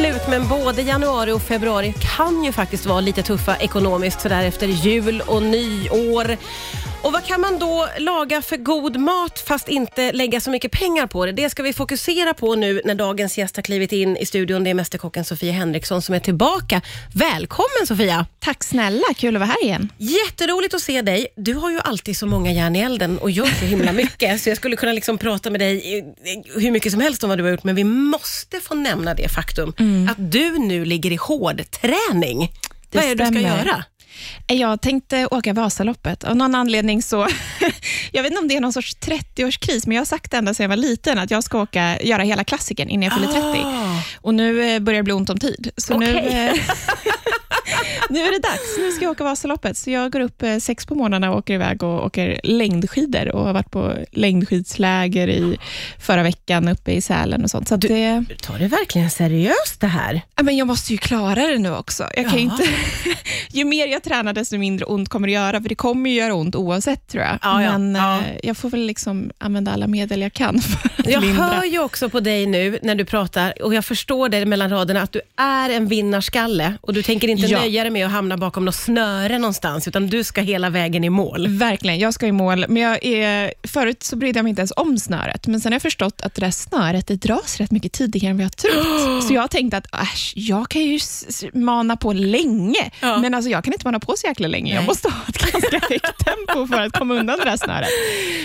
slut, men både januari och februari kan ju faktiskt vara lite tuffa ekonomiskt sådär efter jul och nyår. Och vad kan man då laga för god mat fast inte lägga så mycket pengar på det? Det ska vi fokusera på nu när dagens gäst har klivit in i studion. Det är Mästerkocken Sofia Henriksson som är tillbaka. Välkommen Sofia! Tack snälla, kul att vara här igen. Jätteroligt att se dig. Du har ju alltid så många järn i elden och gör så himla mycket, så jag skulle kunna liksom prata med dig hur mycket som helst om vad du har gjort, men vi måste få nämna det faktum att du nu ligger i hård träning. Det vad är det du ska göra? Jag tänkte åka Vasaloppet. Av någon anledning så... jag vet inte om det är någon sorts 30-årskris, men jag har sagt ända sedan jag var liten att jag ska åka, göra hela klassikern innan jag fyller 30. Ah. Och nu eh, börjar det bli ont om tid. Så nu, Okej. eh, nu är det dags. Nu ska jag åka Vasaloppet. Så jag går upp eh, sex på morgnarna och åker iväg och åker längdskidor och har varit på längdskidsläger i förra veckan uppe i Sälen och sånt. Så att det, Du tar det verkligen seriöst det här. Ja, men jag måste ju klara det nu också. Jag kan Ja. inte, ju mer jag tränar, desto mindre ont kommer det göra, för det kommer ju göra ont oavsett tror jag. Ja, ja, men eh, jag får väl liksom använda alla medel jag kan för att Jag lindra. hör ju också på dig nu när du pratar och jag förstår det mellan raderna att du är en vinnarskalle och du tänker inte Ja. nöja dig med att hamna bakom något snöre någonstans utan du ska hela vägen i mål. Verkligen, jag ska i mål. Men jag är, förut så brydde jag mig inte ens om snöret, men sen har jag förstått att det där snöret det dras rätt mycket tidigare än vad jag trott. Så jag har tänkt att äsch, jag kan ju mana på länge, Ja. men alltså, jag kan inte mana på så jäkla länge. Jag måste ha ett ganska högt tempo för att komma undan det där snöret.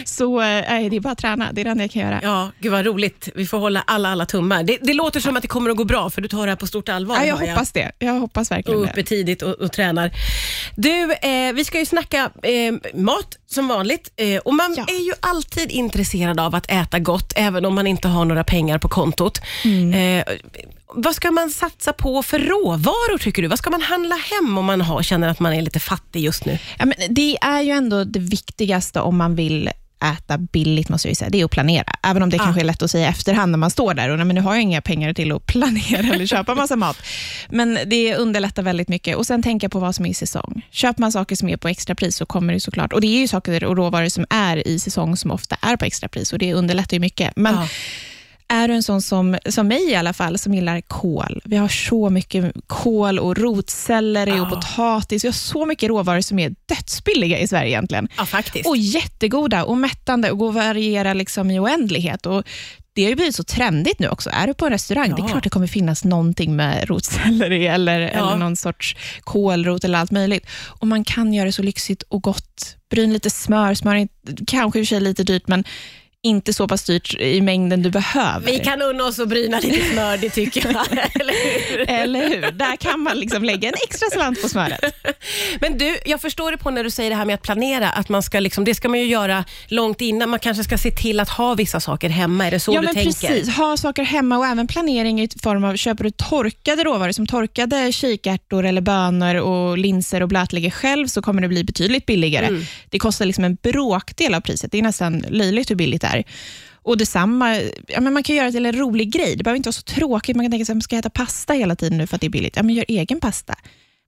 Så nej, det är bara att träna, det är det enda jag kan göra. Ja, gud vad roligt. Vi får hålla alla, alla tummar. Det, det låter som att det kommer att gå bra för du tar det här på stort allvar. Ja, jag hoppas det. Jag hoppas verkligen och det. uppe tidigt och, och tränar. Du, eh, vi ska ju snacka eh, mat som vanligt eh, och man Ja. är ju alltid intresserad av att äta gott även om man inte har några pengar på kontot. Mm. Eh, vad ska man satsa på för råvaror tycker du? Vad ska man handla hem om man har, känner att man är lite fattig just nu? Ja, men det är ju ändå det viktigaste om man vill äta billigt, måste jag ju säga, det är att planera. Även om det Ja. kanske är lätt att säga i efterhand när man står där och nej, men nu har jag inga pengar till att planera eller köpa massa mat. Men det underlättar väldigt mycket. Och Sen tänka på vad som är i säsong. Köper man saker som är på extrapris så kommer det såklart, och det är ju saker och råvaror som är i säsong som ofta är på extrapris och det underlättar ju mycket. Men Ja. Är du en sån som, som mig i alla fall, som gillar kål. Vi har så mycket kål och rotselleri och Ja. potatis. Vi har så mycket råvaror som är dödsbilliga i Sverige egentligen. Ja, faktiskt. Och jättegoda och mättande och går att variera liksom i oändlighet. Och det har ju blivit så trendigt nu också. Är du på en restaurang, det Ja. är klart det kommer finnas någonting med rotselleri eller, eller någon sorts kålrot eller allt möjligt. Och man kan göra det så lyxigt och gott. Bryn lite smör, smör är kanske i och för sig lite dyrt, men inte så pass dyrt i mängden du behöver. Vi kan unna oss att bryna lite smör, det tycker jag. Eller hur? Eller hur? Där kan man liksom lägga en extra slant på smöret. Men du, jag förstår det på när du säger det här med att planera, att man ska liksom, det ska man ju göra långt innan. Man kanske ska se till att ha vissa saker hemma. Är det så ja, du men tänker? precis. Ha saker hemma och även planering i form av, köper du torkade råvaror som torkade kikärtor eller bönor och linser och blötlägger själv så kommer det bli betydligt billigare. Mm. Det kostar liksom en bråkdel av priset. Det är nästan löjligt hur billigt det är. Och detsamma, ja, men man kan göra det till en rolig grej. Det behöver inte vara så tråkigt. Man kan tänka sig att man ska äta pasta hela tiden nu för att det är billigt. Ja, men gör egen pasta.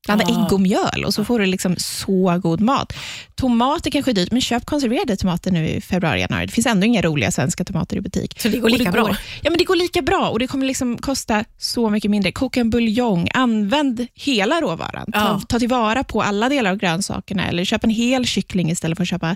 Blanda Ja. ägg och mjöl och så får du liksom så god mat. Tomater kanske är dyrt, men köp konserverade tomater nu i februari, januari. Det finns ändå inga roliga svenska tomater i butik. Så det går lika bra? Ja, men det går lika bra och det kommer liksom kosta så mycket mindre. Koka en buljong, använd hela råvaran. Ta, ta tillvara på alla delar av grönsakerna eller köp en hel kyckling istället för att köpa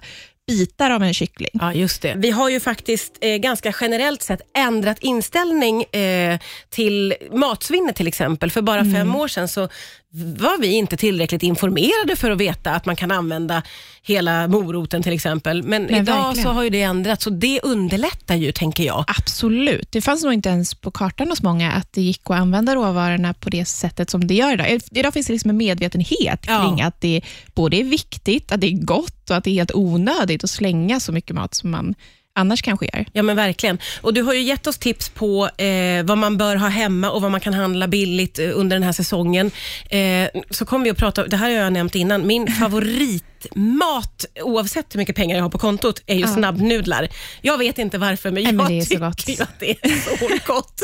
bitar av en kyckling. Ja, just det. Vi har ju faktiskt eh, ganska generellt sett ändrat inställning eh, till matsvinnet till exempel. För bara Mm. fem år sedan så var vi inte tillräckligt informerade för att veta att man kan använda hela moroten till exempel. Men Nej, idag verkligen. så har ju det ändrats och det underlättar ju, tänker jag. Absolut. Det fanns nog inte ens på kartan hos många att det gick att använda råvarorna på det sättet som det gör idag. Idag finns det liksom en medvetenhet Ja. kring att det både är viktigt, att det är gott och att det är helt onödigt att slänga så mycket mat som man annars kanske gör. Ja men verkligen. Och Du har ju gett oss tips på eh, vad man bör ha hemma och vad man kan handla billigt eh, under den här säsongen. Eh, så kommer vi att prata, det här har jag nämnt innan, min favorit favoritmat, oavsett hur mycket pengar jag har på kontot, är ju snabbnudlar. Jag vet inte varför, men jag men det är så tycker gott. ju att det är så gott.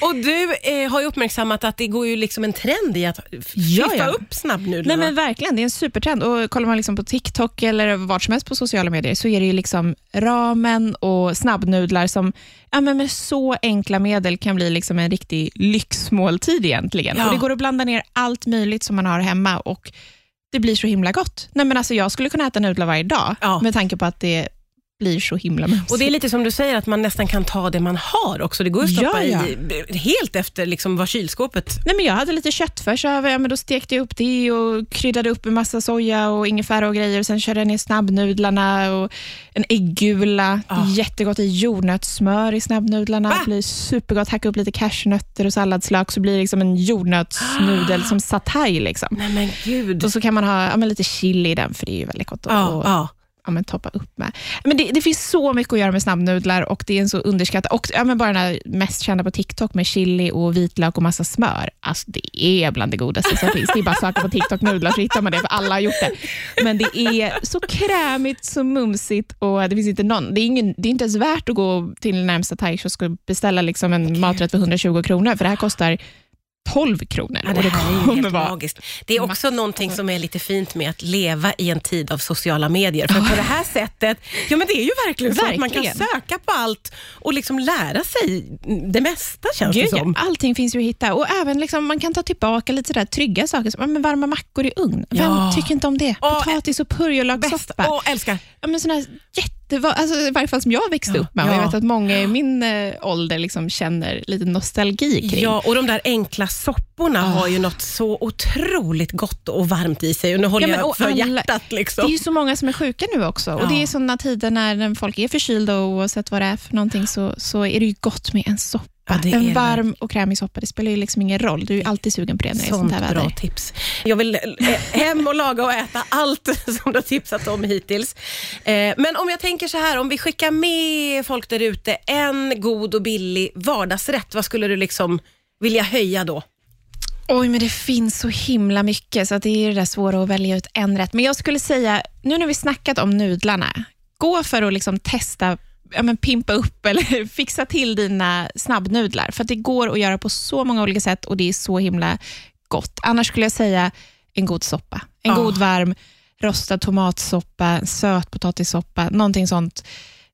Och du eh, har ju uppmärksammat att det går ju liksom en trend i att Ja, fiffa ja. upp snabbnudlarna. Nej men verkligen, det är en supertrend. Och kollar man liksom på TikTok eller vart som helst på sociala medier så är det ju liksom ramen och snabbnudlar som ja, men med så enkla medel kan bli liksom en riktig lyxmåltid egentligen. Ja. Och Det går att blanda ner allt möjligt som man har hemma och det blir så himla gott. Nej, men alltså, jag skulle kunna äta nudlar varje dag Ja. med tanke på att det blir så himla mysigt. Och Det är lite som du säger, att man nästan kan ta det man har också. Det går att stoppa Ja, i helt efter liksom vad kylskåpet... Nej, men jag hade lite köttfärs över, ja, men då stekte jag upp det och kryddade upp med massa soja och ingefära och grejer. Och sen körde jag ner snabbnudlarna och en äggula. Ah. Jättegott i jordnötssmör i snabbnudlarna. Va? Det blir supergott. Hacka upp lite cashewnötter och salladslök så blir det liksom en jordnötssnudel som satay. Liksom. Nej men gud. Och så kan man ha ja, lite chili i den, för det är ju väldigt gott Ja, och, ja. men toppa upp med. Men det, det finns så mycket att göra med snabbnudlar och det är en så underskattat. Och ja, men bara den här mest kända på TikTok med chili och vitlök och massa smör. Alltså det är bland det godaste som finns. Det är bara att söka på TikTok-nudlar så hittar man det, för alla har gjort det. Men det är så krämigt, så mumsigt och det finns inte någon. Det är, ingen, det är inte ens värt att gå till närmsta thaikiosk och beställa liksom en maträtt för 120 kronor, för det här kostar 12 kronor. Ja, och det här är helt vara magiskt. Det är också någonting som är lite fint med att leva i en tid av sociala medier. För på det här sättet, ja men det är ju verkligen, så att man kan Verkligen. söka på allt och liksom lära sig det mesta känns Gud, det som. ja, allting finns ju att hitta. Och även liksom, Man kan ta tillbaka lite sådär trygga saker, som men varma mackor i ugn. Vem Ja. tycker inte om det? Potatis och purjolökssoppa. Åh, älskar. Ja, men såna här jätte, alltså, I varje fall som jag växte Ja, upp med. Och jag ja. vet att många i min eh, ålder liksom känner lite nostalgi kring. Ja, och de där enkla sopporna Ah. har ju något så otroligt gott och varmt i sig. Och nu håller Ja, men jag och för alla- hjärtat. Det Liksom. är ju så många som är sjuka nu också. Och Ja. Det är sådana tider när folk är förkylda och oavsett vad det är för någonting så, så är det ju gott med en soppa. Ja, det en det varm och krämig soppa. Det spelar ju liksom ingen roll. Du är alltid sugen på det när det är sånt Sånt här väder. bra tips. Jag vill eh, hem och laga och äta allt som du har tipsat om hittills. Eh, men om jag tänker så här, om vi skickar med folk där ute en god och billig vardagsrätt, vad skulle du liksom vilja höja då? Oj, men det finns så himla mycket, så det är det där svåra att välja ut en rätt. Men jag skulle säga, nu när vi snackat om nudlarna, gå för att liksom testa ja, men pimpa upp eller fixa till dina snabbnudlar. För det går att göra på så många olika sätt och det är så himla gott. Annars skulle jag säga en god soppa. En Ah. god varm rostad tomatsoppa, en söt potatissoppa, någonting sånt.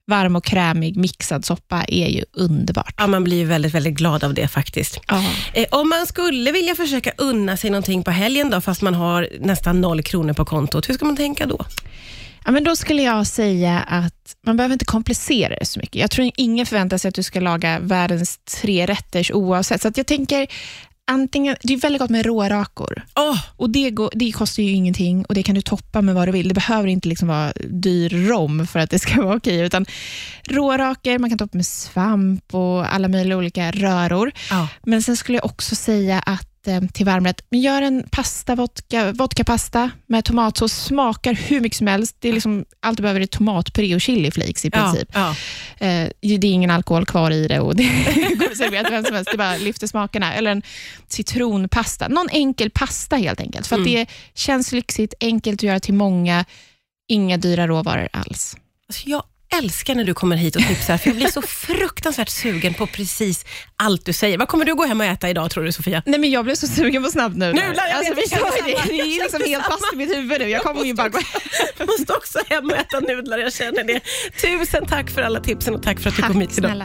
Varm och krämig mixad soppa är ju underbart. Ja, man blir ju väldigt, väldigt glad av det faktiskt. Ja. Eh, om man skulle vilja försöka unna sig någonting på helgen då, fast man har nästan noll kronor på kontot, hur ska man tänka då? Ja, men då skulle jag säga att man behöver inte komplicera det så mycket. Jag tror ingen förväntar sig att du ska laga världens tre rätters oavsett. Så att jag tänker, antingen, det är väldigt gott med rårakor. Åh, Och det, går, det kostar ju ingenting och det kan du toppa med vad du vill. Det behöver inte liksom vara dyr rom för att det ska vara okej. Utan rårakor, man kan toppa med svamp och alla möjliga olika röror. ja. Men sen skulle jag också säga att till varmrätt, men gör en pasta, vodka, vodkapasta med tomatsås. Smakar hur mycket som helst. Det är liksom, allt du behöver är tomatpuré och chiliflakes i Ja, princip. ja. Eh, det är ingen alkohol kvar i det och det går att servera till vem som helst. Det bara lyfter smakerna. Eller en citronpasta. Någon enkel pasta helt enkelt. För att Mm. det känns lyxigt, enkelt att göra till många. Inga dyra råvaror alls. Alltså jag älskar när du kommer hit och tipsar, för jag blir så fruktansvärt sugen på precis allt du säger. Vad kommer du gå hem och äta idag tror du Sofia? Nej, men jag blev så sugen på snabbnudlar. Nudlar, jag alltså, vet, vi jag känner ju det. Det är Jag liksom helt fast i mitt huvud nu. Jag kommer ju bara gå Jag måste också hem och äta nudlar, jag känner det. Tusen tack för alla tipsen och tack för att du Tack kom hit idag. snälla.